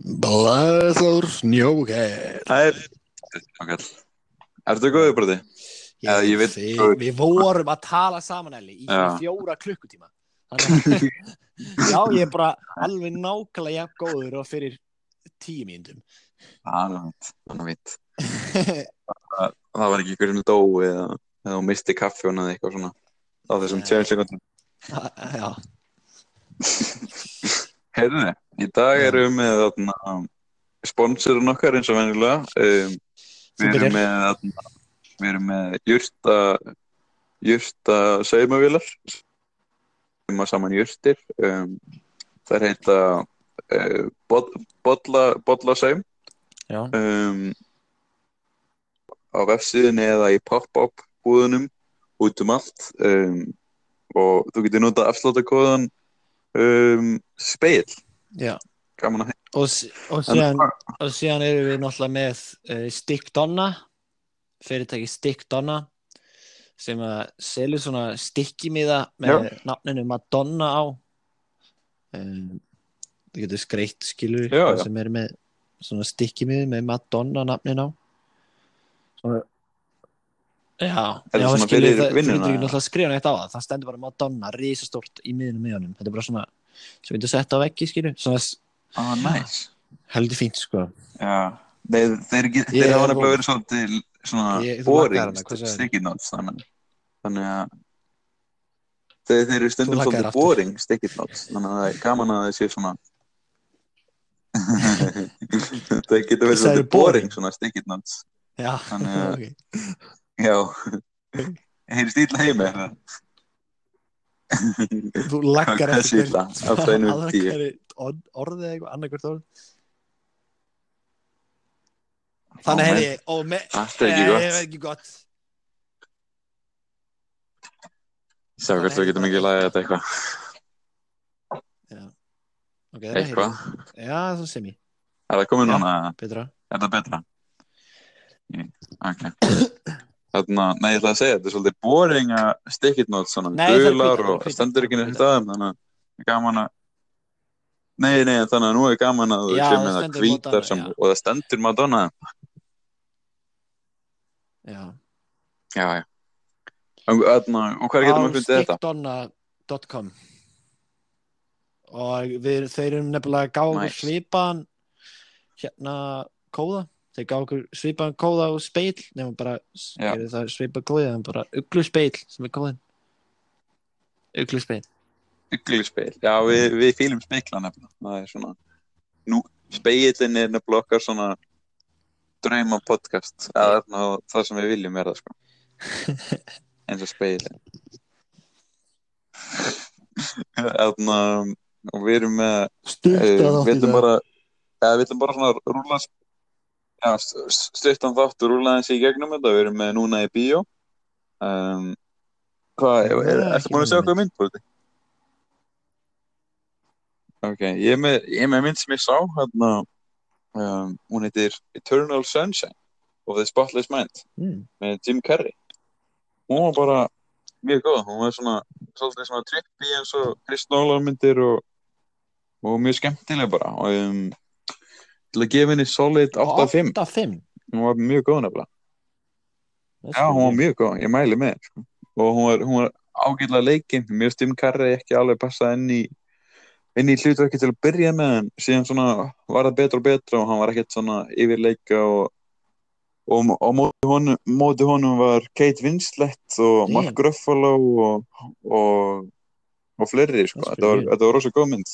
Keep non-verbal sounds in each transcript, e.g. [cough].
Blæður snjóker. Það er okay. Ertu góðið bara þið? Já, ég veit- við, vorum að tala saman Elli í Já. fjóra klukkutíma. [laughs] Já, ég er bara alveg nákvæmlega jafn góður og fyrir tíu mínútum. Það er fint, það er var ekki ykkur sem dó eða, eða hún misti kaffjóna eða eitthvað svona á þessum sekundum Já, [laughs] Heyrðu, í dag erum við með þarna, sponsorun okkar eins og venjulega. Um, Við erum með þarna, við erum með jurta jurta saumavílar sem að saman jurtir. Um, þær heita uh, bod, bodla, bodla saum um, á vefsíðinni eða í pop-up búðunum út um allt. Um, og þú getur notað afsláttakóðan um, speil já. gaman að Og, og, síðan, og síðan erum við náttúrulega með uh, Stick Donna fyrirtæki Stick Donna sem að selur svona stikkimiða með nafninu Madonna á. Um, það getur skreitt skilur Já, já. sem eru með svona stikkimiði með Madonna nafnin á. Svona Já, Er það já það, þú vinnuna, getur náttúrulega að skrifa neitt á það. Það stendur bara Madonna, risastórt í miðunum með honum. Þetta er bara svona, sem við getur sett á veggi skilur, svona s- ah, nice. heldur fínt sko. Já, þeir, hafa von- nefnilega verið svolítið svona Ég- þú boring notes þannig, þannig að þeir, þeir eru stundum Þú svolítið boring sticky notes þannig að það er gaman að það sé svona [laughs] [laughs] það getur verið svolítið boring? boring. svona sticky notes. Já, Þannig að- [laughs] ok. Já heyri stíl heimi er það Þú Hvað eftir það? Orðið eða eitthvað, annarkvært orð Þannig hefði ég ó, me, Allt er ekki eh, gott. ekki gott Sjá hvort við getum ekki lagið þetta eitthvað okay, það Eitthvað. Já, það sem ég, Er það komið núna? betra Er það betra? Ok. [coughs] Þarna, nei, ég ætla að segja, þetta er svolítið boring að stick it notes, svona gular og stendur ekki neitt staðum, þannig að er gaman að Nei, nei, þannig að nú er gaman að þú sé það Madonna, sem, og það stendur Madonna. Já Já, já. Og, þarna, og hvað getum við fundið þetta? stickdonna.com og við, þeir eru nefnilega að gá okkur Nice. svipaðan hérna kóða þeir gá okkur svipaðan kóða og speil nefnum bara er það svipað kóði en bara uglu speil sem er kóðin uglu speil Uglispeil. Já, við, við fýlum speikla nefnilega. Það er svona, nú, speilin er nefnilega okkar svona drauma podcast. Það er ná, það sem við viljum vera, sko. [laughs] eins og speilin. Þarna, og við erum með Eh, við ætlum bara ja, bara svona að ja, stuttan þátt og rúla þessi í gegnum þetta, við erum með núna í bíó. Um, hvað, er, ertu búin að sjá hvað mynd búin ok, ég er með, ég er með mynd sem ég sá hérna um, hún heitir Eternal Sunshine of the Spotless Mind mm. með Jim Carrey. Hún var bara mjög góð, hún var svona svolítið svona trippi eins og Chris Nolan myndir og, og mjög skemmtileg bara. Og um, til að gefa henni solid 8-5 8-5 hún var mjög góð nefnilega. Já, hún var mjög góð, ég mæli með sko. og hún var, var ágætlega leikinn. Mjög Carrey ekki alveg passa inn í inn í hlutverki til að byrja með en síðan svona var það betra og betra og hann var ekkert svona yfirleika og og á móti honum, móti honum var Kate Winslet og. Mark Ruffalo og, og, og fleiri sko. Þetta, var, var rosa góð mynd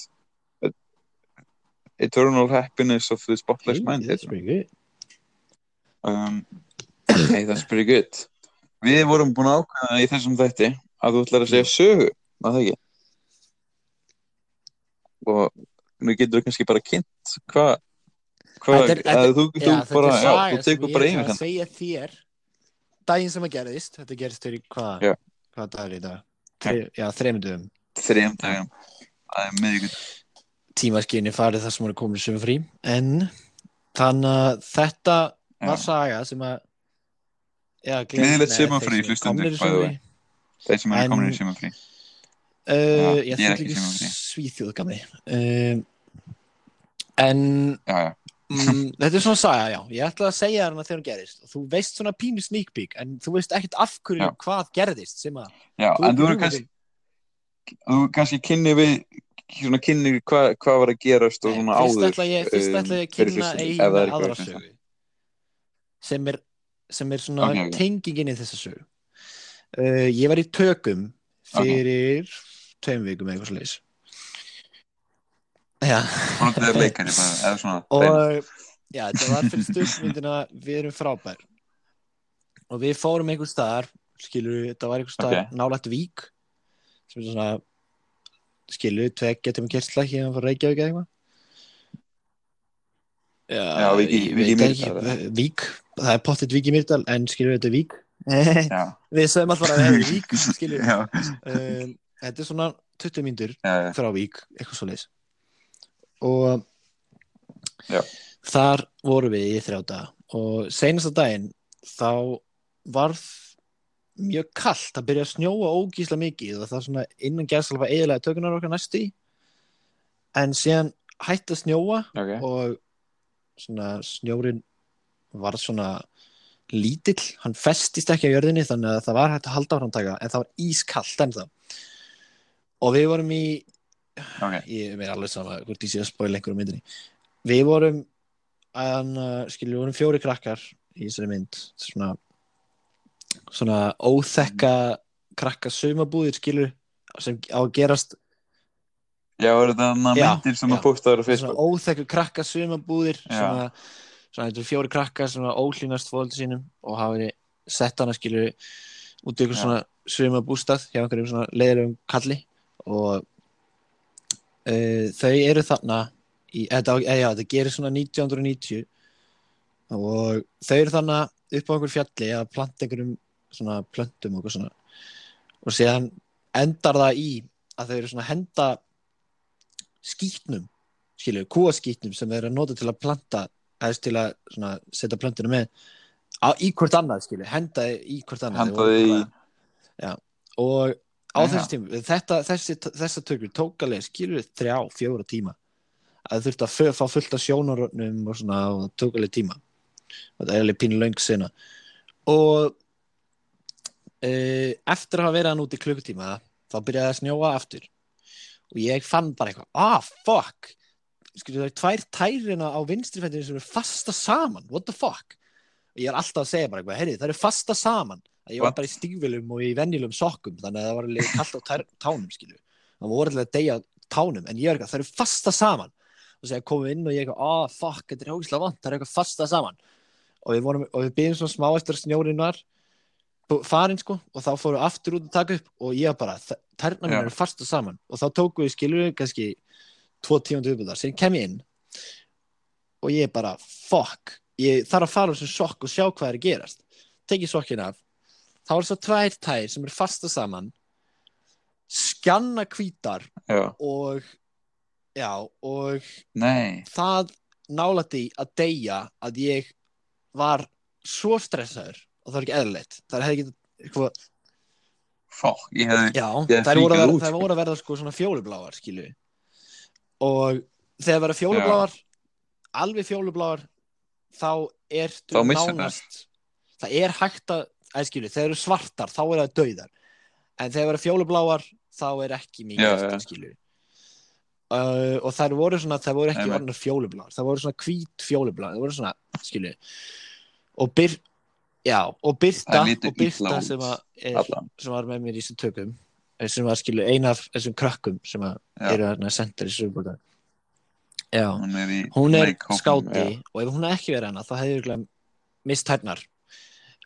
Eternal Happiness of the Spotless hey, Mind that's heitir hún. pretty good. Um, hey, that's pretty good. Við vorum búin að ákveða í þessum þætti að þú ætlar að segja sögu að það ekki? Og nú getur þú kannski bara kynnt hvað hva, Þetta er- þetta- að þú, þú þetta bara, er þú sem tekur ég bara ætla yfir að segja þér. Daginn sem það gerðist þetta gerðist fyrir hvað í dag? Þre, já, þreymundum þrejum dagum það er miðvíkund tímaskinni farið þar sem voru komin sem frí en þannig að þetta var Já. saga sem að þeir sem hlustendur, komnir í by the way. sumarfrí. þeir sem eru komin í sumafrí Uh, Já, ég er ekki ekki sumarfrí. svíþjóð gamli uh, en já, já, mm, þetta er svona saga, já ég ætla að segja þarna þegar hún gerist og þú veist svona pínu sneak peek en þú veist ekkert af hverju Já. hvað gerðist sem að já þú en þú eru kannski þú kannski kynni við svona kynni hvað hva var að gerast og Nei, svona fyrst áður ég, fyrst um, ætla ég að kynna eina það aðra sögu. sem er, sem er svona Ok, ok. tengingin í þessa sögu. Uh, ég var í tökum fyrir tveim vikum eitthvað leis já. [laughs] Leikari bara, og já, þetta var fyrir stuðmyndina við erum frábær. Og við fórum einhver staðar skilur við, þetta var einhver staðar Ok. nálægt Vík sem er svona skilur við, tveg getum við kersla hérna frá Reykjavík eða eitthvað? Já, Já, Vík í- Vík í ekki, Vík, það er pottitt Vík í Myrdal en skilur við, þetta er Vík. Já, [laughs] við sögum alltaf að það er Vík [laughs] skilur við. Já, um, þetta er svona 20 mínútur já, já, frá Vík, eitthvað svo leis og Já. þar vorum við í þrjá daga. Og seinasta daginn þá varð mjög kallt að byrja að snjóa ógísla mikið og það er svona innan gæðsalfa eðilega tökunar okkar næstu í. En síðan hætti að snjóa ok. og svona snjórin var svona lítill, hann festist ekki á jörðinni þannig að það var hægt að halda framtaka en það var ískallt ennþá. Og við vorum í ok, ég er alveg sama hvort ég sé að spóila einhverjum myndinni. Við vorum að, skilju, við vorum fjóri krakkar í þessari mynd svona svona óþekka krakka saumabúðir skilju sem á að gerast já, er þetta Já, myndir sem já. að postaður á svona Facebook óþekku krakka sumabúðir Já. svona, svona þetta eru fjóri krakka sem ólínast fólöldu sínum og hafa verið sett hana skilur út í Já. svona sumabústað hjá einhverjum svona leiðilegum kalli og uh, þau eru þarna í, þetta, eða, já, þetta gerir svona 1990 og þau eru þarna upp á einhver fjalli að planta einhverjum svona plöntum og eitthvað svona. Og síðan endar það í að þau eru svona henda skýtnum skilju, kúaskýtnum sem þeir eru að nota til að planta eða til að svona, setja plöntuna með á, í hvort annað skilju, henda í hvort annað Henda Þeir voru þið í- já, og á þessu tíma þetta, þessi, þessa tökur tók alveg skilju þrjá, fjóra tíma. Að þurfti að fá fullt af sjónarögnum og svona og það tók alveg tíma það er alveg pínu löng sena. Og uh, eftir að hafa verið hann út í klukkutíma þá byrjaði að snjóa aftur. Og ég fann bara eitthvað ah fuck. Skilju, það er tvær tærina á vinstrifættinu sem eru fasta saman, what the fuck? Og ég er alltaf að segja bara eitthvað, heyri, það eru fasta saman. Ég var bara í stígvilum og í venjulum sokkum þannig að það var alveg kallt á tær, tánum skilju það voru alltaf að deyja tánum en ég er eitthvað, það eru fasta saman. Og segja komum inn og ég er eitthvað, ah fuck, þetta er hókislega vant það er eitthvað fasta saman og við, vorum, og við byrjum svona smá eftir að snjórin var bú- farin sko og þá fórum við aftur út að taka upp og ég bara, tærna mín Já. eru fasta saman. Og þá tókum við skilju kannski tvo tíundu uppbúðar, sem kem ég inn og ég bara, fuck ég þarf að fara úr þessum sokk og sjá hvað er að gerast. Tekið sokkin af. Þá er svo tvær tær sem eru fasta saman skjanna hvítar já, og já, og nei. það nálætti að deyja að ég var svo stressaður og það var ekki eðlilegt. Það hefði ekki eitthvað, fokk, ég hefði já, Ég þær voru, verða, þær sko. voru að verða sko svona fjólubláar skilu og þegar verða fjólubláar alveg fjólubláar þá ertu Þá nánast það er hægt að, að skilu, þegar eru svartar þá er það dauðar. En þegar verða fjólubláar þá er ekki mikið eftir uh, og þær voru svona þær voru ekki fjólubláar þær voru svona hvít fjólubláar þær voru svona, skilu og byr já, og lítur og út, sem, að er, sem var með mér í þessum tökum eh, sem var skilu eina af þessum krökkum sem að eru þarna sendir í sögurbúta já, hún er hún er skáti og ef hún hefði ekki verið hana þá hefði ég mist tærnar.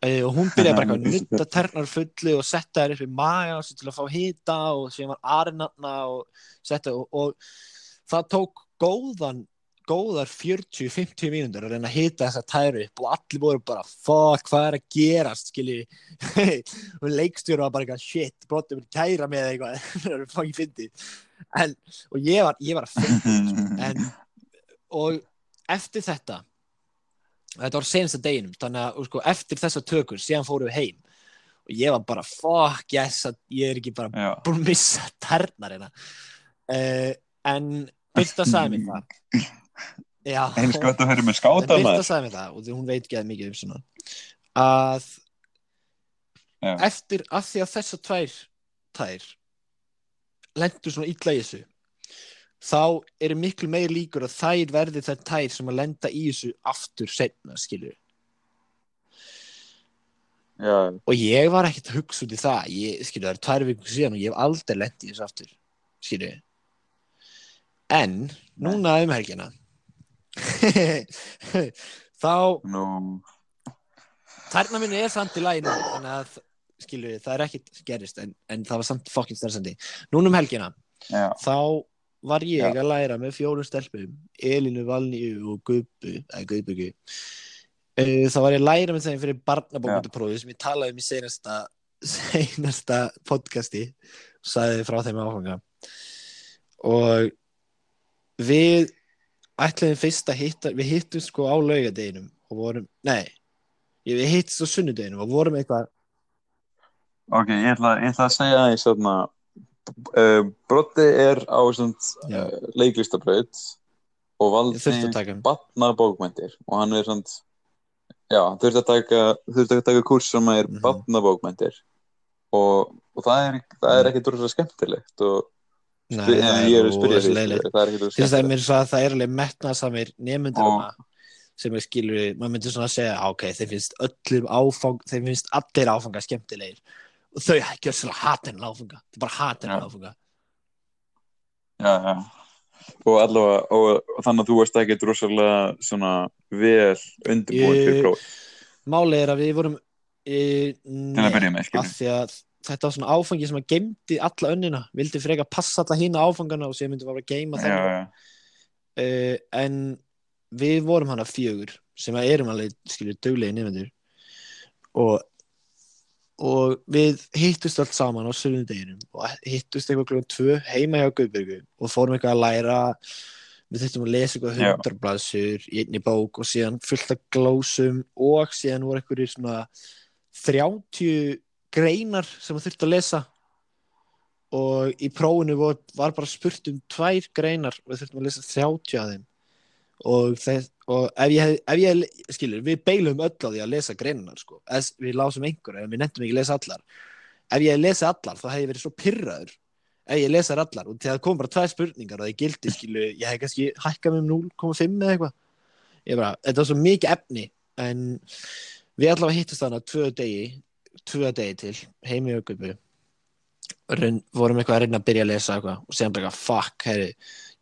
Uh, og hún byrjaði bara [laughs] að nutta tærnar fullu og setta þær upp í maga og til að fá hita og síðan var arinatna og setta og, og það tók góðan góðar 40-50 mínútur að reyna að hita þessa tæru upp og allir voru bara fuck, hvað er að gerast skilji? [laughs] Og leikstjóru var bara eitthvað shit, brotið mér kæra með eitthvað. [laughs] Það er fangið fyndið. En, og ég var, ég var að fyndið [laughs] en, og eftir þetta þetta var senasta deginum þannig að sko, eftir þessa tökur síðan fórum við heim. Og ég var bara fuck yes að ég er ekki bara búin að missa tærnar uh, en sagði mér það Já, eins gott að vera með skáta Birta maður. sagði mér það og því hún veit ekki að mikið um svona að Já. eftir að því að þessar tvær tær lendur svona illa í þessu þá eru miklu meir líkur að þær verði þær tær sem að lenda í þessu aftur setna, skilju já, og ég var ekkert að hugsa út í það. Ég, skilju, það er tvær vikur síðan og ég hef aldrei lent í þessu aftur skilju en, núna um helgina [laughs] þá nú. Tærna minni er samt í lagi nú þannig að skilju það er ekkit gerist en, en það var samt fokkin stressandi núna um helgina já, þá var ég Já. að læra með fjórum stelpum Elinu, Valníu og Guðbu eða Guðbugu uh, þá var ég að læra með þeim fyrir barnabókmyndaprófi sem ég talaði um í seinasta seinasta podcasti og sagði frá þeim áfanga. Og við ætlaðum fyrst að hitta við hittum sko á laugadeginum og vorum, nei við hittum á sunnudeginum og vorum eitthvað ok, ég ætla, ég ætla að segja því svona uh, Broddi er á svona uh, leiklistabraut og valdi taka batna bókmæntir og hann er svona já, þurfti að taka þurfti að taka kurs sem er Mhm. batna bókmæntir og, og það er, það er ekki droslega skemmtilegt og Nei, spyr, það er er að spyrja skilur, það er ekki Til droslega þess að skemmtilegt mér svo að það er alveg metnaðsamir nefndur Og- hana sem er skilur, maður myndir svona að segja "Á, ok, þeim finnst öllum áfang þeim finnst allir áfanga skemmtilegir. Og þau ekki öll hatin áfanga það er bara hatin Já. áfanga. Já, já. og allavega og, og þannig að þú varst ekki droslega svona vel undirbúin fyrir próf Málið er að við vorum e, til að skilur því að þetta var svona áfangi sem að geymdi alla önnina. Vildi freka passa alla hína áfangana og sér myndi bara að geyma já, það uh, en við vorum hana fjögur sem að erum alveg skilur duglegi nefndur og og við hittust allt saman á sunnundeginum og hittust eitthvað klukkan tvö heima hjá Guðbyrgu og fórum eitthvað að læra. Við þurftum að lesa eitthvað Já. hundrarblaðsur í einni bók og síðan fullt af glósum og síðan voru eitthvað svona 30 greinar sem við þurftum að lesa. Og í prófinu var, var bara spurt um tvær greinar og við þurftum að lesa 30 af þeim. Og, þess, og ef ég, ef ég skilur, við beilum öll á því að lesa greinar sko, Eðs, við lásum einhverja við nefndum ekki að lesa allar. Ef ég lesið allar þá hef ég verið svo pyrraður ef ég lesa allar og það kom bara tvær spurningar og það gildi skilu, ég hef kannski hækkað með um 0,5 eða eitthvað. Ég bara, þetta var svo mikið efni en við allavega hittust þarna tvö degi, tvö degi til heimi og gupu vorum eitthvað að reyna að byrja að lesa eitthvað og séðan bara fuck, herri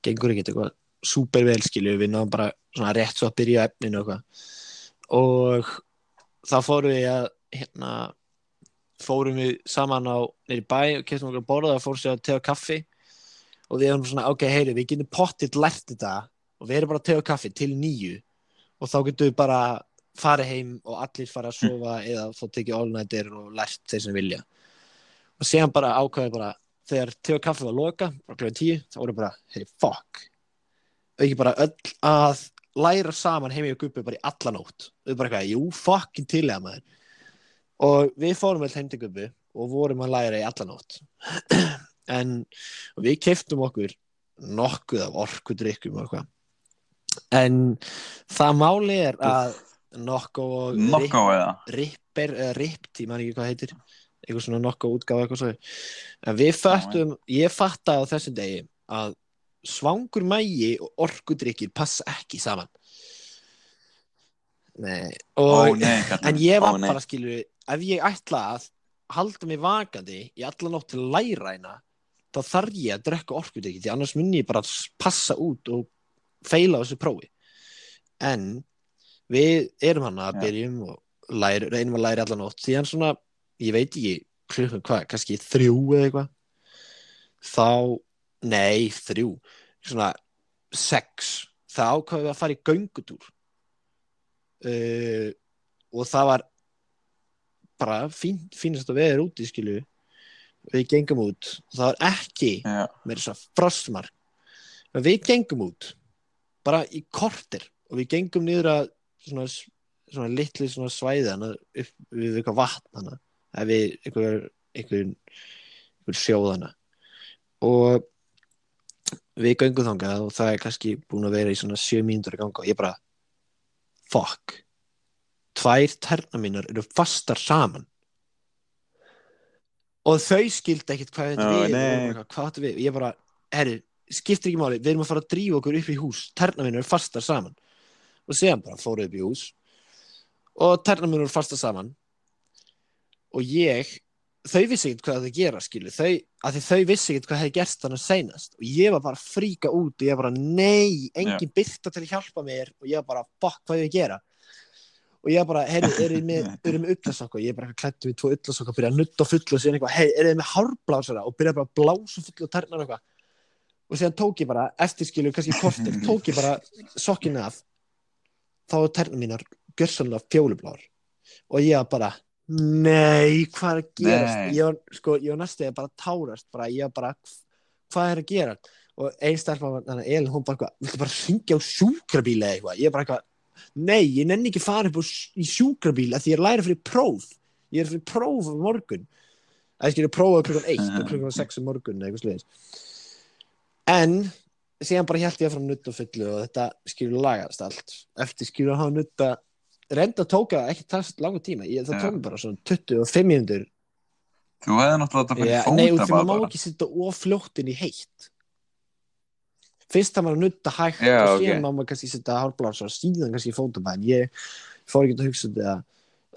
gengur ekki eitthvað super vel skilju við náðum bara svona rétt svo að byrja efninu eitthvað. Og þá fórum við að hérna fórum við saman á nýri bæ og keftum okkur að borða og fórum sér að tega kaffi. Og við erum svona, ok, heyri, við getum pottitt lært þetta og við erum bara að tega kaffi til nýju. Og þá getum við bara farið heim og allir fara að sofa eða þá tekið all-nighter og lært þeir sem vilja. Og séðan bara ákvæði bara þegar tega kaffi var loka, bara kljóðan tíu þá voru bara, heyri, fuck. Ekki bara öll að læra saman heimi og guppi bara í alla nótt. Og við bara eitthvað, jú, fucking til eða maður. Og við fórum vel heim til guppi og vorum að læra í alla nótt. [clears throat] En við keiftum okkur nokkuð af orkudrykkum og eitthvað. En það máli er að nokko og Nokko eða? Ripper eða ript, ég man ekki hvað heitir. Eitthvað svona nokko útgáfa eitthvað svo en við fattum, ég fatta á þessum degi að svangur mægi og orkudrykkir passa ekki saman. Nei Ó og, nei, kallinn. en ég var Ó, nei. bara skilur ef ég ætla að halda mig vakandi í alla nótt til að læra hérna þá þarf ég að drekka orkudrykki því annars mun ég bara passa út og feila á þessu prófi. En við erum hann að byrjum og læra, reynum að læra alla nótt. Síðan svona, ég veit ekki klukkan hvað, kannski þrjú eða eitthvað. Þá, nei þrjú, svona sex, þá ákvaðum við að fara í göngutúr. Uh, og það var bara fín, fínast að veður úti skilu við gengum út. Það var ekki Já, með þess að frostmark. Við gengum út bara í korter. Og við gengum niður að svona, svona litli svona svæði hana upp við eitthvað vatn hana eða við einhver, einhver, einhver sjóð hana og við göngum þangað og það er kannski búin að vera í svona sjö mínútur að ganga og ég bara fuck. Tvær terna mínar eru fastar saman. Og þau skildi ekkert hvað þetta Já, við hvað við ég bara, herri, skiptir ekki máli við erum að fara að drífa okkur upp í hús. Terna mínar eru fastar saman og séðan bara fóru upp í hús og terna mínar eru fastar saman. Og ég þau vissi ekkert hvað það gera skilu þau, að þau vissi ekkert hvað hefði gerst þannig seinast. Og ég var bara að fríka út og ég var bara, nei, engin byrta til að hjálpa mér. Og ég var bara, fuck, hvað ég að gera? Og ég var bara, heyri, er þið með, [laughs] er með ullasokka og ég er bara klættu við tvo ullasokka og byrja að nutta fullu og síðan eitthvað, hei, er þið með hárblásara? Og byrja bara að blása fullu og tærnar og eitthvað. Og síðan tók ég bara, eftir skilu kannski kortir, tók ég bara sokkinu af þá var tærnar mínar gjörsanlega fjólubláar. Og ég var bara nei, hvað er að gerast? Nei. ég var, sko, ég var næstu að bara tárast bara, ég var bara, hvað er að gera? Og einn stelpa, var- þannig að Elin, hún bara viltu bara ringja á sjúkrabíl eða eitthvað, ég bara eitthvað nei, ég nenni ekki fara upp í sjúkrabíl af því ég er læra fyrir próf. Ég er fyrir próf á morgun. Að ég skilja prófa klukkan 1 og [laughs] klukkan 6 um morgun eitthvað sliðis en síðan bara held ég fram nutt og fullu og þetta skilur lagast allt. Eftir skilur að hafa nutta reynda tóka ekki það langa tíma. Ég, það Já. tók bara svona 25 mínútur. Þú hefði náttúrulega þetta fyrir nei, og fóta því maður má ekki sitta of fljótt inn í heitt. Fyrst það maður að nutta hægt Já, og síðan má maður kannski sitta hálfblása og síðan kannski fóta en ég fór ekki að hugsa þetta.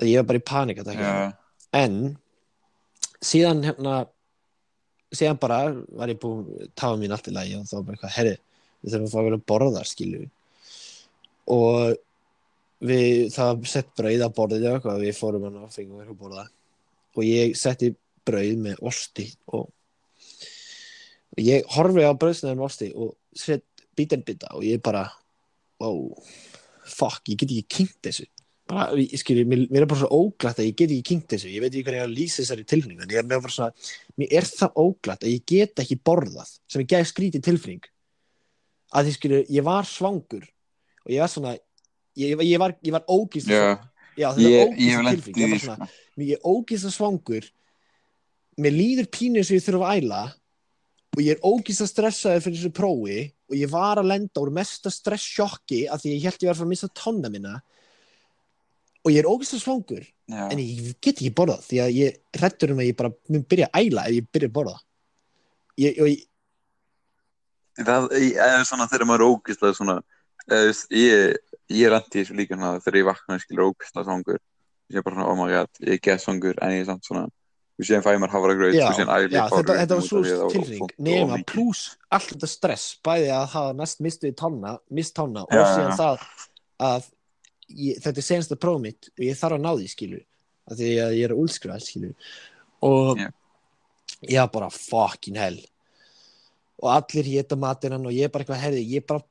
Að ég var bara í panik en síðan hérna síðan bara var ég búin tafa mín allt í lagi og þá bara eitthvað herri, við þurfum að fá að borða skilu og við, það sett brauð að borðið og eitthvað, við fórum hann og fengum eitthvað að borða. Og ég setti brauð með osti og, ég horfi á brauðsnaðin með osti og sett bítinn bita og ég bara wow, fuck, ég get ekki kynnt þessu bara, ég skilji, mér, mér er bara svo óglætt að ég get ekki kynnt þessu, ég veit ekki hvernig ég að lýsa þessari tilfinningu, en ég er mér bara svona mér er það óglætt að ég get ekki borðað sem ég gæði skrítið tilfinning. Að því skilju, ég var svangur og ég var svona ég, ég var, ég var ógýst já, já, þetta er lent tilfinning. Ég var svona, sko. mér er ógýst svangur mér líður pínu sem ég þurfa að æla og ég er ógýst stressaði fyrir þessu prófi og ég var að lenda úr mesta stresssjokki af því ég held ég var að fara að missa tónna minna og ég er ógýst svangur Já. en ég get ekki borðað því að ég hrættur um að ég bara mun byrja að æla ef ég byrja að borða. Ég, og ég, Það ég- eða svona þegar maður er ógislega svona þú veist, ég, ég er anti þessu líka svona þegar ég vakna og skilur ógislega svangur. Ég er bara svona, oh my god, ég er gett svangur en ég er samt svona, þú séum fæ mér hafragraut já, og síðan æli ég þetta, var svo og nema pluss allt þetta stress bæði að hafa næst mistið tonna mist tonna og síðan það að ég, þetta er senasta próf mitt og ég þarf að ná því skilu af því að ég er að úlskrifað skilu og Já. ég var bara fucking hell. Og allir hétta matinnan og ég er bara eitthvað herði ég bara,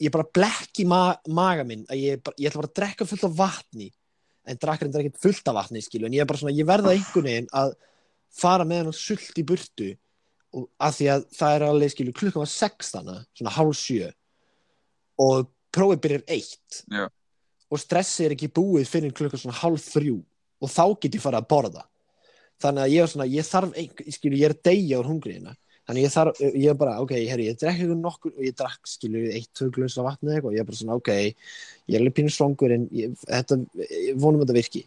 ég bara blekk í ma maga minn að ég, bara, ég ætla bara að drekka fullt af vatni. En drakkarinn er ekkert fullt af vatni skilu en ég er bara svona, ég verða einhvern veginn að fara með hann sult í burtu og að því að það er alveg skilu klukkan var sex þannig, svona hálf sjö. Og prófið byrjar eitt. Já. Og stressið er ekki búið fyrir klukkan svona hálf þrjú og þá get ég farið að borða. Þannig að ég er svona, ég þarf einhver, skilu, ég er að deyja úr hungriðina þannig ég þarf, ég er bara, ok, herri, ég drekk eitthvað nokkur og ég drakk, skilu, eitt, tvö glöðs af vatni eitthvað og ég er bara svona, ok, ég er alveg pínu svongur en ég, þetta, ég vonum að þetta virki.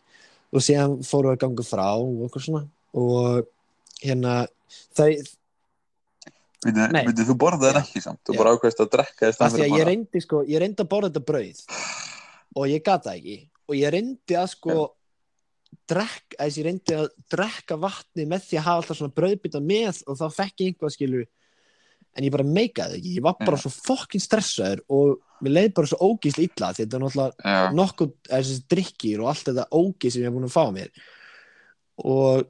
Og síðan fóru að ganga frá og okkur svona og hérna, það, Veitu, þú borðaði Já. ekki samt, þú bara ákveðst að drekka af því að ég reyndi sko, ég reyndi að borða þetta brauð og ég gata ekki. Og ég reyndi að sko drekk, að ég reyndi að drekka vatni með því að hafa alltaf svona brauðbytta með og þá fekk ég einhvað skilu en ég bara meikaði ekki, ég var bara Já. svo fokkin stressaður og mér leið bara svo ógísl illa því þetta er náttúrulega Já, nokkuð þessi drikkir og allt þetta ógísl sem ég er búin að fá mér. Og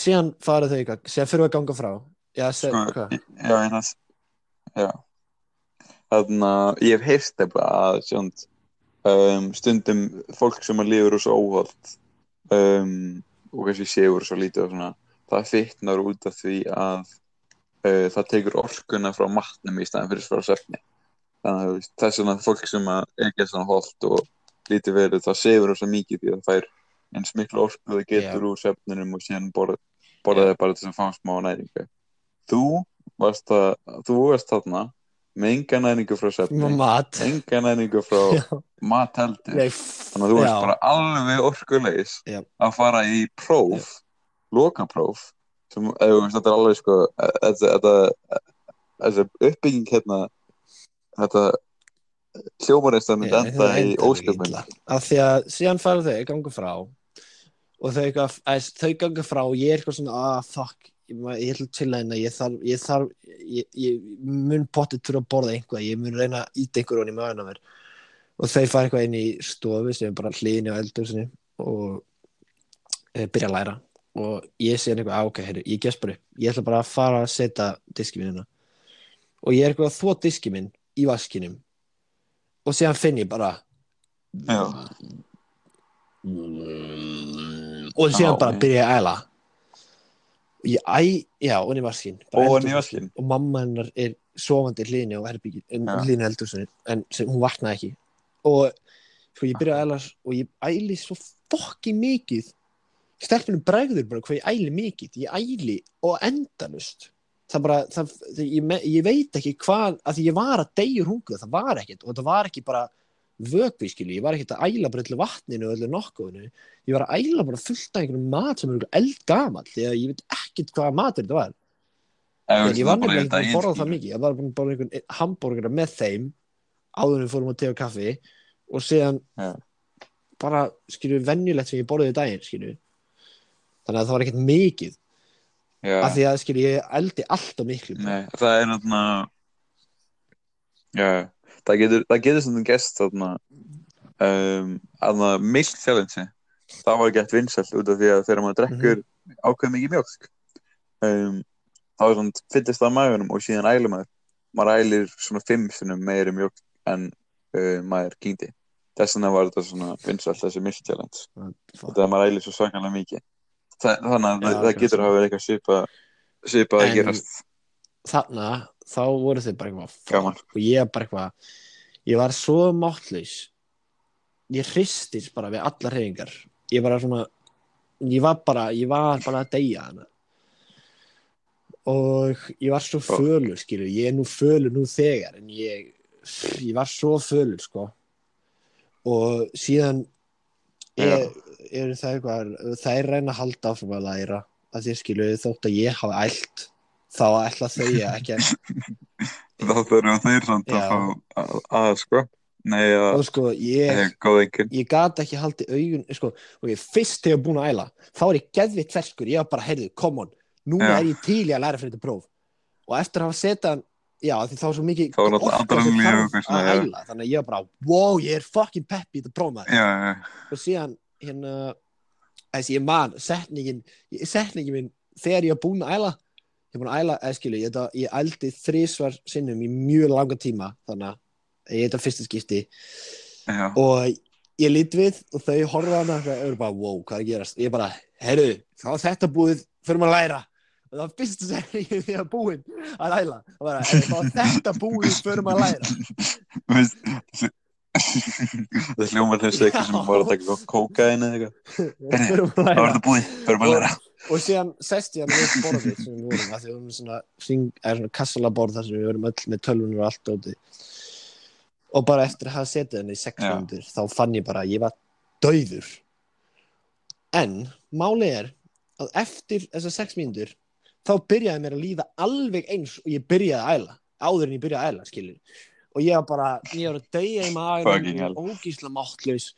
síðan farið þau eitthvað, síðan fyrir að ganga frá. Já, seg, Sko, já, Já. Þannig að ég hef heyrst eitthvað að sjónd, um, stundum fólk sem að lifur og svo óholt um, og kannski séur svo lítið svona, það fitnar út af því að uh, það tekur orkuna frá matnum í staðin fyrir frá svefni. Þannig að það er svona fólk sem að er ekki svona holt og lítið verið það séur svo mikið því að það er eins miklu orku það getur úr svefninum og síðan borða, borða það bara þess að fá smá næringu. Þú varst, að, þú varst þarna með enga næningu frá mat enga næningu frá mat heldur þannig að þú já. bara alveg orkulegis Já. að fara í próf lokapróf sem, veist, þetta er alveg sko þetta, uppbygging hérna þetta hljómarist að myndi Já, enda í illa. af því að síðan fara þau gangu frá og þau, að, þau gangu frá og ég er eitthvað svona ah fuck, ég, ætla til að ég þarf, ég þarf ég, ég mun pottið til að borða einhvað ég mun reyna að íta einhver honni í maður mér. Og þau fara eitthvað inn í stofu sem er bara hlýðinni á eldur og e, byrja að læra. Og ég henni eitthvað, á ok, heyrðu, ég gæst bara upp. Ég ætla bara að fara að setja diski minn hérna. Og ég er eitthvað að þvó diski minn í vaskinum. Og síðan finn ég bara Já. og síðan Já, bara byrja að æla ég æ, já, og bara Og og mamma hennar er sofandi hlýðinni á herbyggi Já. hlýðinni eldursunni en sem, hún vaknaði ekki. Og sko ég byrja að æla og ég æli svo fokki mikið. Stelpunum bregður bara hvað ég æli mikið. Ég æli og endalust það bara, það, það, ég, ég veit ekki hvað, að ég var að deyjur hungu það var ekkert. Og það var ekki bara vökvi skilju, ég var ekkert að æla bara öllu vatninu og öllu nokkuðinu, ég var að æla bara fullt af einhvern mat sem er eldgamall því að ég veit ekkert hvaða matur þetta var. Veist, ég var bara nefnilega ekki að borða það mikið. Ég var borða einhvern hambúrgara með þeim áður en við fórum á te og kaffi og síðan Já. bara, skilju, venjulegt sem ég borðið í daginn, skilju þannig að það var ekkert mikið. Já. af því að, skilju, ég eldi alltaf miklu. Bara. Nei, það er náttúrulega það getur það getur svona gest þarna um, aðna milk challenge. Það var gett vinsælt út af því að þegar maður drekkur ákveð mikið mjólk um, þá er svona fyllist það maðurum og síðan ælir maður. Maður ælir svona fimm sinnum meiri mjólk en uh, maður kýndi þess vegna var þetta svona vinsælt þessi milk challenge. Þetta að maður ælir svo svakalega mikið. Þa, þannig að Já, það, það getur hafa verið eitthvað svipa að gerast. þarna, þá voru þið bara eitthvað og ég bara eitthvað ég var svo máttlaus. Ég hristist bara við allar hreyfingar. Ég bara svona ég var bara, ég var bara að deyja hana og ég var svo fölur skilur, ég er nú fölur nú þegar en ég, ég var svo fölur sko. Og síðan er, er það eitthvað það er reyna að halda áfram að læra að þér skilur þótt að ég hafa ælt þá ætla þau ekki að [laughs] þá þurfum þeir samt að fá að, að sko. Nei að sko ég, er ég gat ekki haldið augun sko, ok, fyrst þegar ég var búin að æla þá er ég geðvitt ferskur, ég var bara, heyrðu, come on núna Já. er ég til í að læra fyrir þetta próf. Og eftir að hafa setjað já, því þá er svo mikið Þá er eitthvað svona, að æla. Þannig að ég var bara, wow, ég er fucking pepp í þetta próf maður. Og síðan hérna þessi ég man, setningin setningin minn, þegar ég var búin að æla ég er búin að æla, eða skilu ég, ég ældi þrísvar sinnum í mjög langa tíma þannig að ég þetta fyrsta skipti. Já, og ég lít við og þau horfa hana og eru bara, wow, hvað er að gerast? Ég bara, heyrðu, þá er þetta búið fyrir maður að læra. Og það var fyrsta setningin [laughs] því að búin að læra það var að þá er þetta búið fyrir maður að læra. Það hljómar þessi eitthvað sem var að taka kókain eða eitthvað. Fyrir maður að þá er læra. þetta búið, fyrir maður að læra og síðan sest ég hann við borðið sem við vorum að því við vorum svona, hring, er svona kassala borð þar sem við vorum öll með tölvunir og allt óti og bara eftir að hafa setið henni í sex minútur þá fann ég bara að ég var dauður. En málið er að eftir þessar sex mínútur þá byrjaði mér að líða alveg eins og ég byrjaði að æla áður en ég byrjaði að æla skilur og ég var bara, ég var að deyja í maður hell. ógísla máttlaus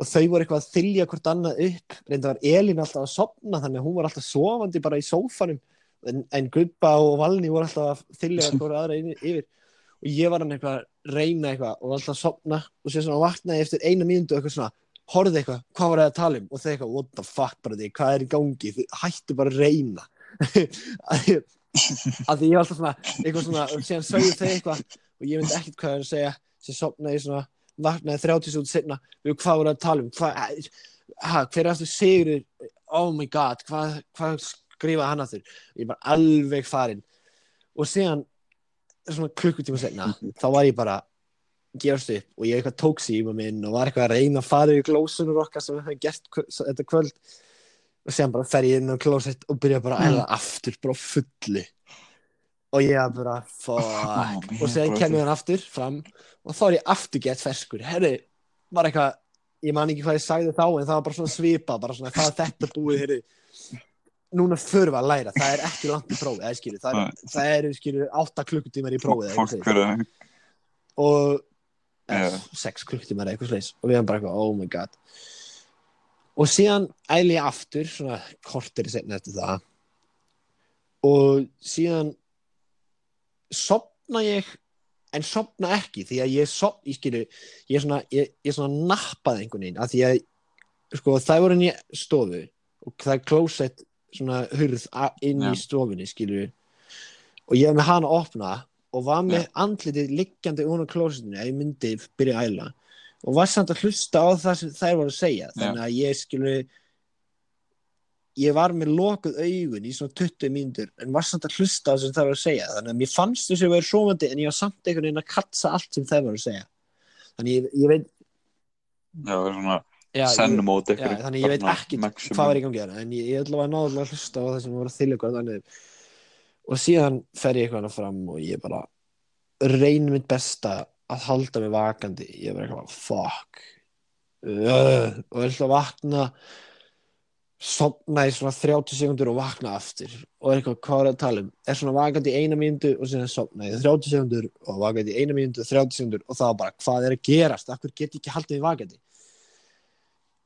og þau voru eitthvað að þylja hvort annað upp. Reynda var Elín alltaf að sopna þannig að hún var alltaf sofandi bara í sófanum. En, en Gubba og Valni voru alltaf að þylja hvort aðra yfir, og ég var hann eitthvað að reyna eitthvað og alltaf að sopna og sér svona vaknaði eftir eina og eitthvað svona horfði eitthvað, hvað var það að tala um? Og þau eitthvað, what the fuck bara því, hvað er í gangi? Þið hættu bara að reyna. [laughs] Að því ég var alltaf svona eitthvað svona, og síðan sögðu þau eitthvað og ég myndi ekkert hvað að segja. Sem sopnaði svona, vaknaði 30 sút setna við hvað voru að tala um? Hvað, ha, hver er aftur Sigurður oh my god, hvað, hvað skrifa hann aftur? Ég bara alveg farinn. Og síðan svona klukkutíma setna þá var ég bara gefast upp og ég eitthvað tók síma minn og var eitthvað að reyna að fara í glósunur okkar sem við höfum gert þetta kvöld. Og síðan bara fer ég inn á klósett og byrja bara að æla aftur bara á fullu og ég var bara, fuck. Oh, og séðan kemur hann aftur fram og þá er ég aftur gett ferskur. Herri, var eitthvað ég man ekki hvað ég sagði þá en það var bara svona svipa bara svona það er þetta búið herri. Núna förum við að læra, það er ekki langt í prófið það, er, það eru skilur 8 klukkutímar í prófið og Já. yeah. 6 klukkutímar eða eitthvað sliðis og við erum bara eitthvað, oh my god. Og síðan æli ég aftur svona kortir setna eftir það. Og síðan sopna ég en sopna ekki því að ég sop, ég skilu, ég er svona ég, ég er svona nappaði einhvern veginn að því að sko það voru inn í stofu og það er klósett svona hurð inn í stofunni skilu og ég var með hana að opna og var með andlitið liggjandi úr klósettinu að ég myndi byrja að æla. Og var samt að hlusta á það sem þær voru að segja þannig að ég skilu ég var með lokuð augun í svona 20 mínútur en var samt að hlusta á það sem þær voru að segja. Þannig að mér fannst þess að ég var sofandi en ég var samt einhvern veginn að katsa allt sem þær voru að segja. Þannig ég, ég veit já, svona já, ég, sennumót já, þannig ég veit ekki hvað var í gangi hérna en ég, ég ætla að náðulega að hlusta á það sem voru að þylja eitthvað þannig. Og síðan fer ég eitthvað hana fram og ég bara reynir mitt besta að halda mig vakandi. Ég bara eitthvað fuck. Uh, og ég ætla að vakna sopna í svona 30 sekundur og vakna aftur. Og er eitthvað hvað er að tala um? Er svona vakandi í eina mínútu og síðan sopna í 30 sekundur og vakandi í eina mínútu 30 sekundur og það var bara hvað er að gerast? Akkur get ekki haldið mig vakandi?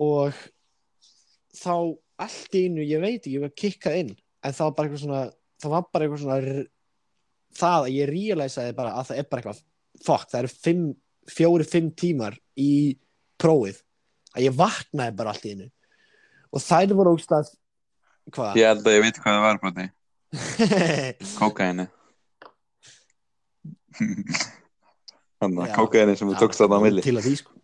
Og þá allt í einu, ég veit ekki, ég var kikkað inn en það var bara eitthvað svona það var bara eitthvað svona það að ég realisaði bara að það er bara eitthvað fuck, það eru fimm, fjóri, fimm tímar í prófið að ég vaknaði bara allt í einu og þær voru ógstað hvað? ég held að ég veit hvað það var broti [laughs] kókaini [laughs] þannig að kókaini sem þú tókst þarna á milli. til að því sko.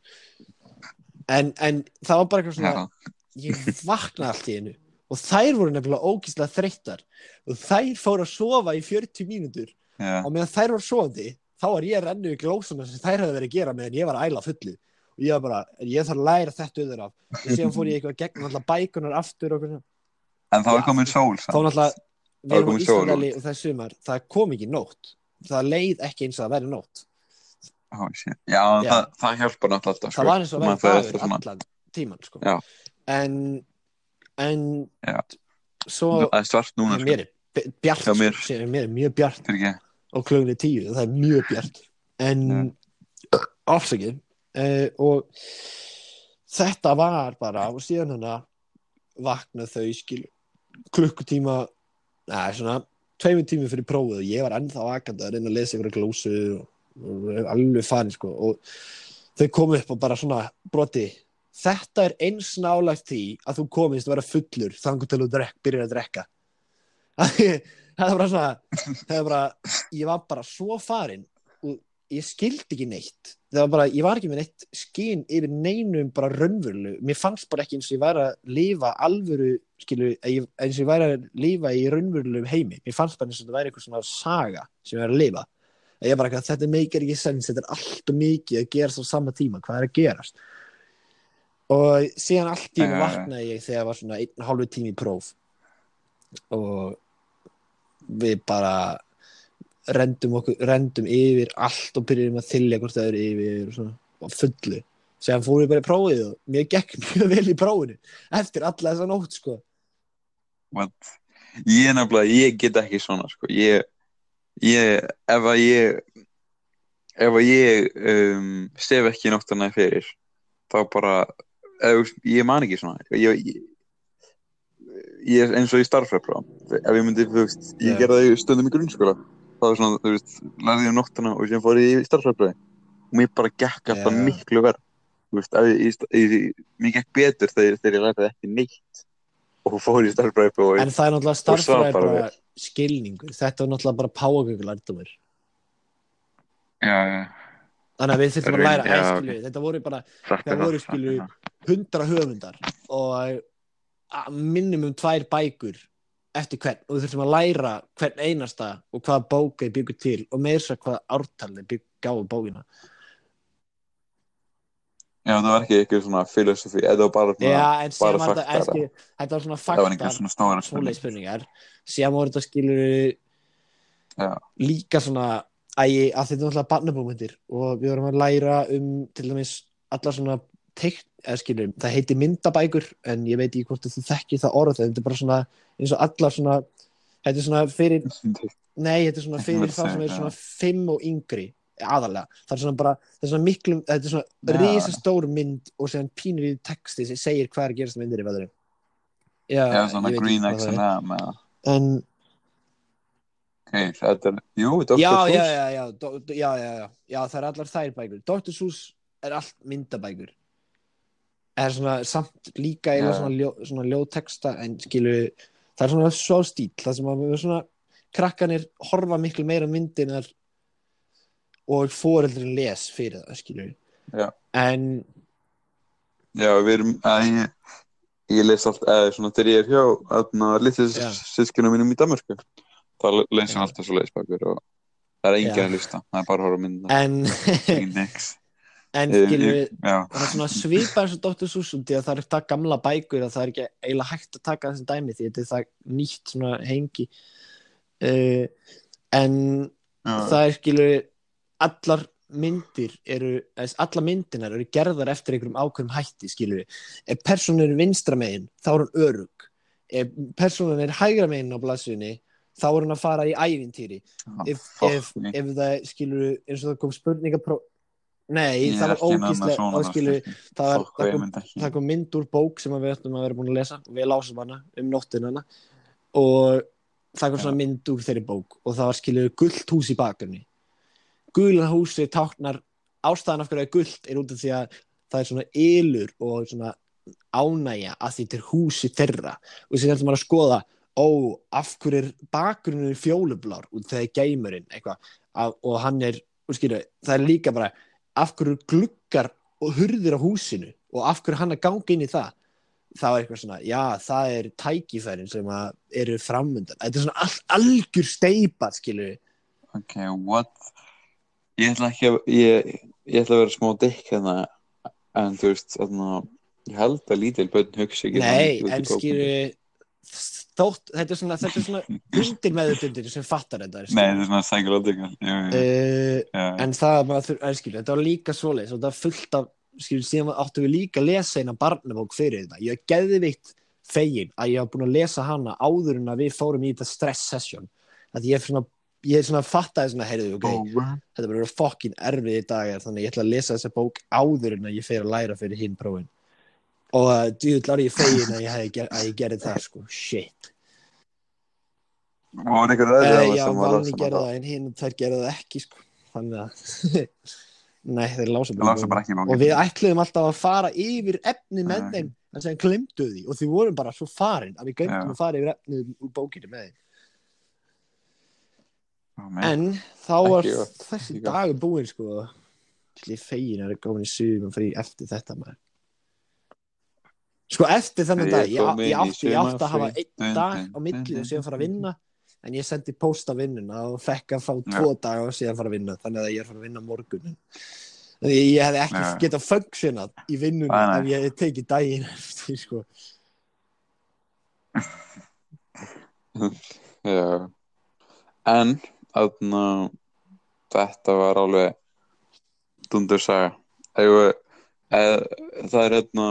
En, en það var bara eitthvað svona já, ég vaknaði allt í einu. Og þær voru nefnilega ógíslega þreyttar. Og þær fóru að sofa í 40 mínútur. Já, og meðan þær voru sofandi þá var ég að rennu í glósuna sem þær hefði verið að gera meðan ég var að æla fullu. og ég var bara, ég þarf að læra þetta auður af og síðan fór ég eitthvað gegn alltaf bækunar aftur og eitthvað en þá er Já. komin sól þá náttúrulega við Það er erum á Íslandali og það er sumar það kom ekki nótt það leið ekki eins og það væri nótt shit. já, Já. Það, það hjálpar náttúrulega alltaf það var eins og að Maður fer væri eftir dagur svona- allan tíman sko. Já. en en svo það er svart núna sko. mér er bjart Já, mér. sko, sem- mér er mjög bjart og klögun er tíu, það er mjög bjart en afsakið uh, og þetta var bara og síðan hann að vakna þau skil klukkutíma neða svona tveimur tími fyrir prófið og ég var ennþá vakandi að reyna að lesa ykkur glósu og, og alveg farin sko og þau komu upp og bara svona broti þetta er eins nálægt því að þú komist að vera fullur þangur til drekk, byrjar að drekka. [laughs] Það er bara svona er bara, ég var bara svo farin ég skildi ekki neitt. Það var bara, ég var ekki með neitt skinn yfir neinum bara raunveruleg mér fannst bara ekki eins og ég væri að lifa alvöru, skilu, eins og ég væri að lifa í raunverulegum heimi. Mér fannst bara eins og þetta væri eitthvað svona saga sem ég væri að lifa. Að ég bara, þetta meikar ekki sens þetta er allt og mikið að gerast á sama tíma. Hvað er að gerast? Og síðan allt í já. vaknaði ég þegar var svona einn hálfu tími próf. Og við bara rendum okkur, rendum yfir allt og byrjum að þylja hvort það eru yfir og svona, og fullu sem fórum við bara í prófið og mér gekk [laughs] mjög vel í prófinu eftir alla þessa nótt sko What? ég er nefnilega, ég get ekki svona sko. ég, ég ef að ég ef að ég um, stef ekki nóttana fyrir þá bara ef, ég man ekki svona ég, ég, ég eins og í starffræðpróf ef ég myndi, þú veist, ég Já. gerði það stundum í grunnskóla þá er svona, þú veist, lærði ég um nóttana og sem fór ég í starffræðprófi og mér bara gekk alltaf Já. miklu verð þú veist, ég, ég, ég, mér gekk betur þegar, þegar ég lærði ekki neitt og fór í starffræðprófi en það er náttúrulega Og bara skilningur þetta var náttúrulega bara págöngul lærdumur já, já, þannig að við þurfum að læra Já, æskilu þetta voru bara Það er voru, það, skilu, er það. hundra höfundar og minnum um tvær bækur eftir hvern og við þurfum að læra hvern einasta og hvaða bóka ég byggur til og með þess að hvaða ártal ég bygg gáði bókina. Já, það var ekki eitthvað svona filosofi, eða bara svona, Já, en bara var þetta, eski, þetta var svona var faktar svona svoleið spurningar. síðan voru þetta skilur Já. líka svona æ, að þetta er náttúrulega barnabómyndir og við vorum að læra um til dæmis alla svona teikn, eða skilur, það heiti myndabækur en ég veit ekki hvort þú þekkir það orð þetta er bara svona eins og allar svona þetta er svona fyrir nei, þetta er svona fyrir þá sem er svona fimm og yngri aðalega, það er svona bara það er svona miklu, þetta er svona risastór mynd og séðan pínur í texti sem segir hvað er gerast myndir í veðri já, Já, svona Green það. X&M en Ok, þetta er, jú, Dr. Seuss já, já, já, já, það er allar þær bækur Dr. Seuss er allt myndabækur er svona samt líka eða Já. svona, ljó, svona ljóteksta en skilu, það er svona svo stíl það sem að svona krakkanir horfa miklu meira á myndinar og foreldrin les fyrir það skilu Já. en Já, við erum, að ég, ég les allt, eða svona þegar ég er hjá, aðna, litið sískunum mínum í Danmarku, þá lesum Já. alltaf svo leisbækur og það er enginn Já. að lista, það er bara að horfa mynda, en, nix. En Ég- skilu ég- Já, það er svona svipað eins og Dr. Seuss út í að það er það gamla bækur að það er ekki eiginlega hægt að taka þessum dæmi því þetta er það nýtt svona hengi. Uh, en já, það er skilu allar myndir eru allar myndinar eru gerðar eftir einhverjum ákveðum hætti skilu ef personun er vinstra megin þá er hún örug ef personun er hægra megin á blaðsvinni þá er hún að fara í ævintýri. Ef, fuck ef, me. ef það skilur eins og það kom spurningapróf nei, Ég það var ógíslega svona það það, það, kom, mynd úr bók sem að við ættum að vera búin að lesa. Og við lásum hana um nóttin hana. Og það kom svona mynd úr þeirri bók. Og það var skilur gullt hús í bakgrunni. Gula húsi táknar ástæðan af hverju er gullt er út af því að það er svona ylur og svona ánægja að því þetta er húsi þeirra. Og þess að maður að skoða ó, af hverju er bakgrunnur fjólublár og það er geimurinn eitthvað. Að- og hann er, og skilur, það er líka bara af hverju eru gluggar og hurðir á húsinu og af hverju hann að ganga inn í það þá er eitthvað svona, já, það er tækifærin sem að eru framundan þetta er svona all, algjör steipat skilur Ok, what? Ég ætla ekki að, ég, ég ætla að vera smá dykk hérna, en þú veist, þarna, ég held að lítil börn hugsi ekki Nei, þannig en bókum. Þótt, þetta er svona, þetta er svona [laughs] undir meðutundir sem fattar þetta Nei, þetta er svona psychological, jú, jú, uh, já, en það maður þurr, en skilur, þetta var líka svoleiðis og það fullt af, skilur, síðan áttum við líka að lesa eina barnabók fyrir þetta. Ég er geðvikt fegin að ég hafa búin að lesa hana áður en að við fórum í þetta stress session. Að ég er svona, ég er svona fattaði svona, heyrðu, ok, man. þetta verður fokkin erfið í dag þannig ég ætla að lesa þessa bók áður en að ég fer að læra fyrir hinn prófin og uh, djúvill er ég fegin að ég, ger, að ég gerði það sko, shit. Og var einhver aðri uh, að já, lasa gerði bara- það en hinn þær gerði það ekki sko. þannig að nei, þeir lása Ég lasa bara ekki og við ætluðum alltaf að fara yfir efni með þeim. En sem glemdu því. Og því vorum bara svo farin að við glemdum að fara yfir efni úr bókinu með þeim. En þá var þessi dagur búinn sko. Ætli ég fegin að það er komin í sumum frí eftir þetta maður sko eftir þennan Ég dag ég, ég, í átti, ég átti að hafa einn dag á milli og síðan fara að vinna en ég sendi post á vinnuna og fekk að fá tvo daga og síðan fara að vinna þannig að ég er fara að vinna á morgun þannig að ég hefði ekki Já. getað funksjonað í Nei, nei. ef ég tekið daginn eftir sko [laughs] Já. En, þarna, þetta var alveg dundur saga. Eða, eða, það er hérna,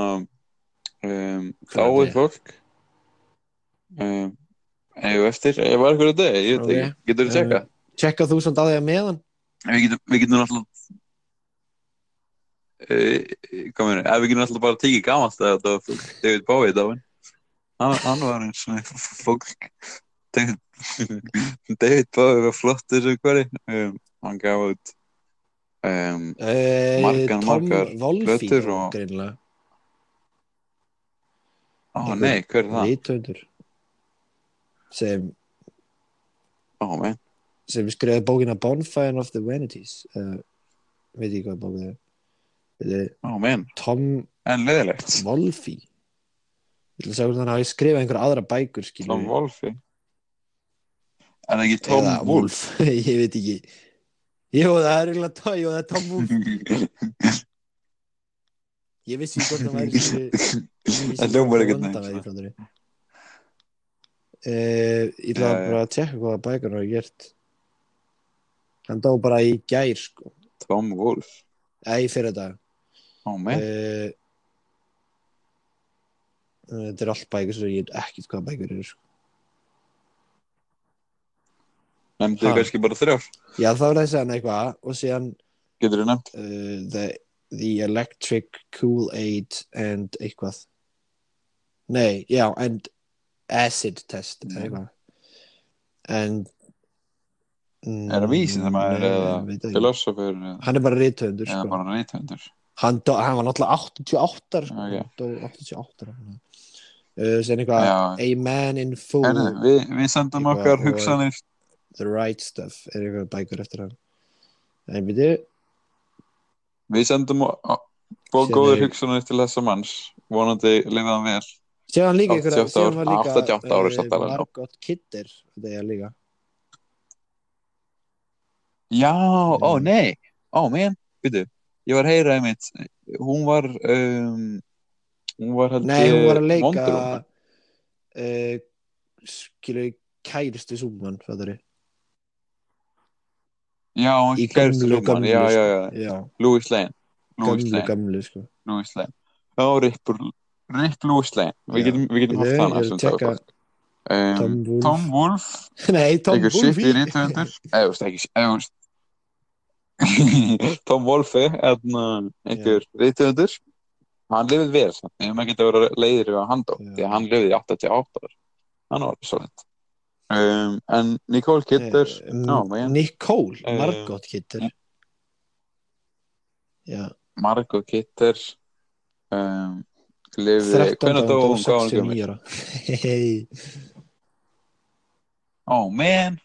um, dáið Hvernig? fólk. Um, eða eftir, ég var eitthvað þetta, ég veit ekki, getur þú tjekka? tjekka þú samt á því að meðan Við getum, við getum hvað meina, ef við getum náttúrulega bara tekið gamalt að þetta var fólk, David Bowie dáinn. Hann, var eins og fólk, David, David Bowie var flottur sem hverju, um, hann gaf út, um, uh, Margar, margar Wolfi plötur og- greinlega ó Einhver nei, hver er það? rithöfundur sem, Ó, mein, sem skrifaði bókina Bonfire of the Vanities. Uh, veit ég hvað bókið er. Er ó, mein, Tom en leðilegt. Wolfi ég að segja hvort hann hafi skrifað einhver aðra bækur skilur Tom Wolfe. En ekki Tom Wolf. [laughs] ég veit ekki. Jú, það er eiginlega Tom, það er Tom Wolf [laughs] Ég vissi ekki hvort [laughs] það væri vissi Það hvort ekkert. Eh, Ég ætla bara að tjekka hvað bækur hann hafi gert hann dó bara í gær sko Tom eða í fyrir dag Ó, uh, þetta er allt bækur svo ég veit ekkert hvað bækur eru sko. Nefndi Ha. kannski bara þrjár já þá er það að segja hann eitthvað og síðan Getur þú nefnt? uh, the, the electric Kool-Aid and eitthvað nei, já and acid test Nei. eitthvað and Er það veit það. Filosofur eða hann er bara rithöfundur eða sko. hann, hann var náttúrulega 88 sko. Ok. Hann dó 88 uh, sem eitthvað a man in full við, við sendum okkar hugsanir the right stuff er eitthvað bækur eftir hann en byrju Við sendum góður hugsanir til þessa manns. Vonandi lifaði hann vel. Síðan líka ykkur 88 síðan ár, var líka 88 ár er samt uh, alveg. Margot Kidder þetta er líka. Já, ó Mm. nei. Ó, men, veitu Ég var að heyra einmitt Hún var um, Hún var held nei, hún var að ég leika uh, skilur kæristu súman fattur Já, í Rúman gömlu Já, já, já. Louis Lane. Lane. gömlu sko. Louis Lane. Já, Rip, Rip Louis Lane. Við getum, við getum haft er að tjekka um, Tom Wolfe. [laughs] Nei, Tom einhver Wolfe. shitty rithöfundur. [laughs] Eða þú veist ekki eða [laughs] Tom Wolfe eðna, einhver rithöfundur. Hann lifið vel ég maður geta verið leiðir á hann dó Já. því að hann lifið í 88 ára hann var svolít um, en Eh, já, man. Nicole, Eh, Margot Kidder. Já, Margot Kidder. Um, lifið 13. hvernig dó og hún? Hvað var hún 69 gömul? ára. Hei ó man.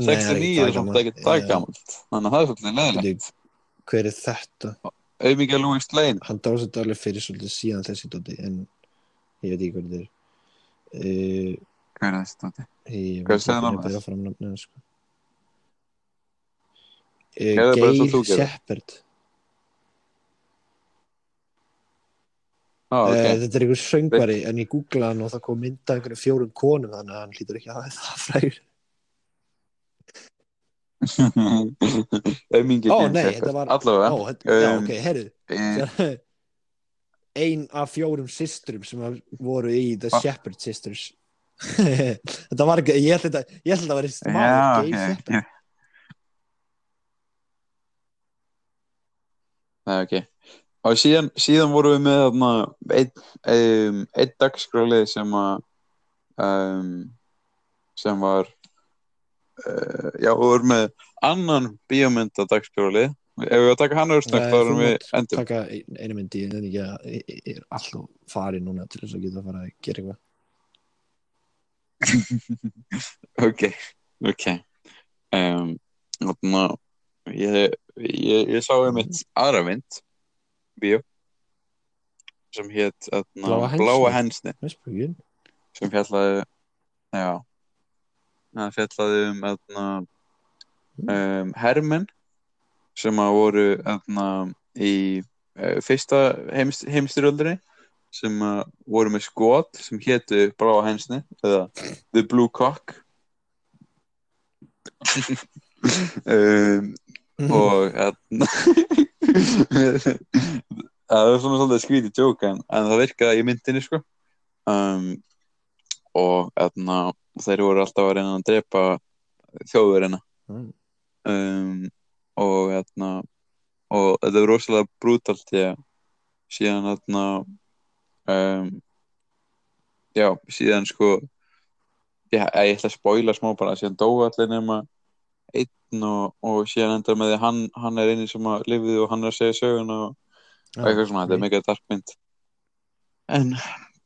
69 er samt ekki það gamalt. Þannig að það er svolítið leðilegt hver er þetta? auðvitað Louis Lane. Hann dásett alveg fyrir svolítið síðan þessi dóti en ég veit ekki hvað þetta er. Uh, hver er tóti? ég Hvað veit ekki að byrja fram nafnið sko. uh, Geir. Shepard Ah, okay. okay. þetta er einhver söngvari en ég googlaði hann og það kom mynda einhverjum fjórum konum þannig að hann hlýtur ekki að það frægur auðmingi [laughs] Ó, nei, þetta var- allavega Ó, þetta, já, Um, ok, herru [laughs] eh, ein af fjórum systrum sem voru í The? Shepherd Sisters þetta var ekki ég held þetta, ég held þetta að vera já, maður, Gay ok Shepherd ok. Nei, ok. Og síðan, síðan vorum við með þarna, einn um, ein dagskrálið sem að um, sem var uh, já, við vorum með annan bíómynda dagskrálið ef við að taka hann örsnögt þá erum við endur taka ein- einu myndi en ekki að ég ég er alltaf farið núna til þess að geta að fara að gera eitthvað [laughs] ok, ok. Um, þarna, ég, ég, ég sá einmitt aðra mynd bíó sem hétt Bláa hensni? Sem fjallaði já það fjallaði um þarna, um, hermenn sem að voru þarna, í uh, fyrsta heimst, heimstyrjöldinni sem að voru með skot sem hétu Bláa hensni eða The Blue Cock. [laughs] Um, og hérna [laughs] það er svona svolítið skrítið djók en, en það virkaði í myndinni sko. Um, og hérna þeir voru alltaf að reyna að drepa þjóðverina Mm. um, og hérna og þetta er rosalega brútalt því að síðan hérna um, já, síðan sko já, ég ætla að spoila smá bara síðan dói allir nema einn og, og síðan endar með því að hann, hann er eini sem að lifið og hann er að segja sögun og, og eitthvað svona, þetta er mikið dark mynd. En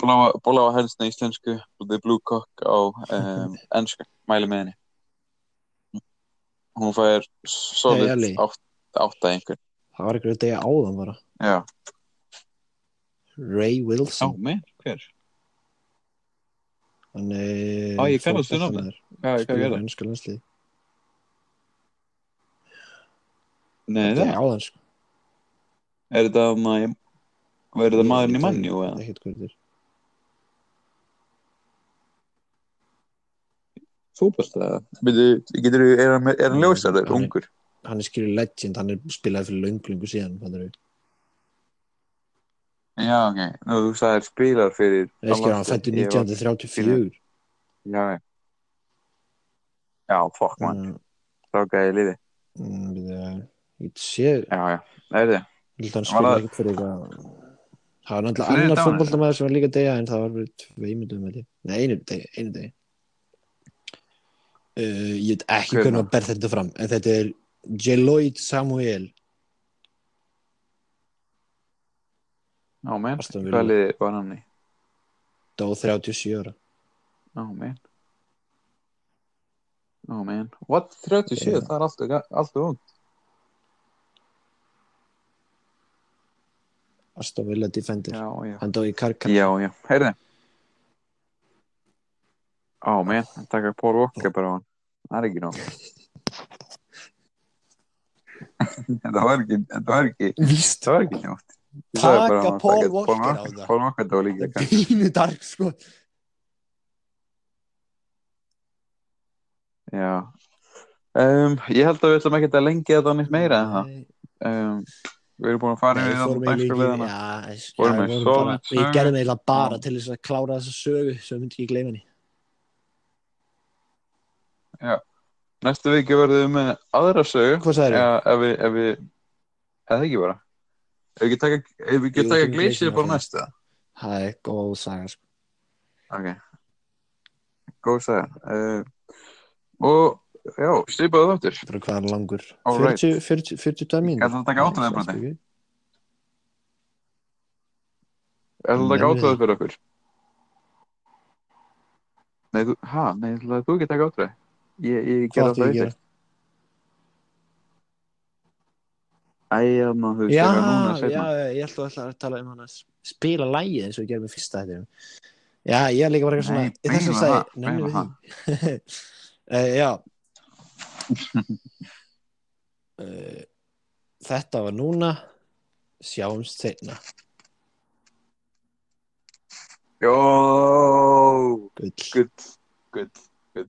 bláa, bláa helsna íslensku The Blue Cock á [laughs] um, ennsku, mæli með henni. Hún fær solid Ellie. átt, átta einhver það var einhverju degi áðan bara. Já, Ray Wilson mig, hver? hann er hvað er það? ennska landslið Nei, það, áðan sko er þetta maður er þetta maðurinn í hvað þetta er eða? Byrju, getur, er hann, er ljósarður, er- ungur? hann er skilur legend, hann er spilaði fyrir lönglungu síðan. Já, ok. Nú, þú sagðir spilar fyrir... skilur hann fættu Ég var- 1934 Já, já. Já, fokk, mann. Mm, Þá gæði liði. mm, byrju, ég sé Já, já. Það er þið. Ég held að hann Var spila það- ekkert fyrir eitthvað Það var náttúrulega annar dánir? fótboltamæður sem var líka degja en það var verið tveimundum held ég. Nei, einu degi, einu degi uh, Ég veit ekki Hver hvernig að ber þetta fram en þetta er Jeloid Samuel Já, menn. Hvað liði var hann í? dó 37 ára Já, menn. Já, menn. What? 37? Já. Það er alltaf, alltaf ung. Aston Villa Defender Já, já. hann dó í Karkar Já, já. Heyrði. Á, menn. Það taka Paul Walker bara á hann. Það er ekki nóg. [laughs] [laughs] þetta var ekki, þetta var ekki, ekki njótt. Ég bara Taka Paul Walker á það. Paul Walker dó líka. það er pínu dark sko Já. Um, ég held að við ætlum ekki að lengja þetta nýtt meira en það. Um, við erum búin að fara fórum þetta eiginlega dagskrafliðana. ekki- já, já, við bara-. Við gerðum eiginlega bara Já. til þess að klára þessa sögu svo myndi ég gleyma henni Næstu viki verðum við með aðra sögu. Hvað sagðirðu? Ja, ef við, ef við, eða bara. Ef við ekki taka, ef við ekki taka Gleysið bara áfram. næsta. Það er góð saga sko. Ok. Góð saga. Uh, og, já, stýpaðu þáttur. Bara hvað er langur? All right. 40, 40, 40 mín Ætlarðu að taka átrúnaðarbroti? Er það ekki nei. átrúið fyrir okkur? Nei, ha, nei, þú ekki taka átrúið? Ég, ég Hvað gerði áttu það að eftir. gera? Æ, já, Já, ég held að ætla að tala um hann að spila lægið eins og ég gerði með fyrsta þetta Já, ég er líka bara eitthvað svona Nei, þess að það, meina við því. uh, [laughs] Já. Uh, Þetta var núna. Sjáumst seinna. Jó, Gull gull, gull.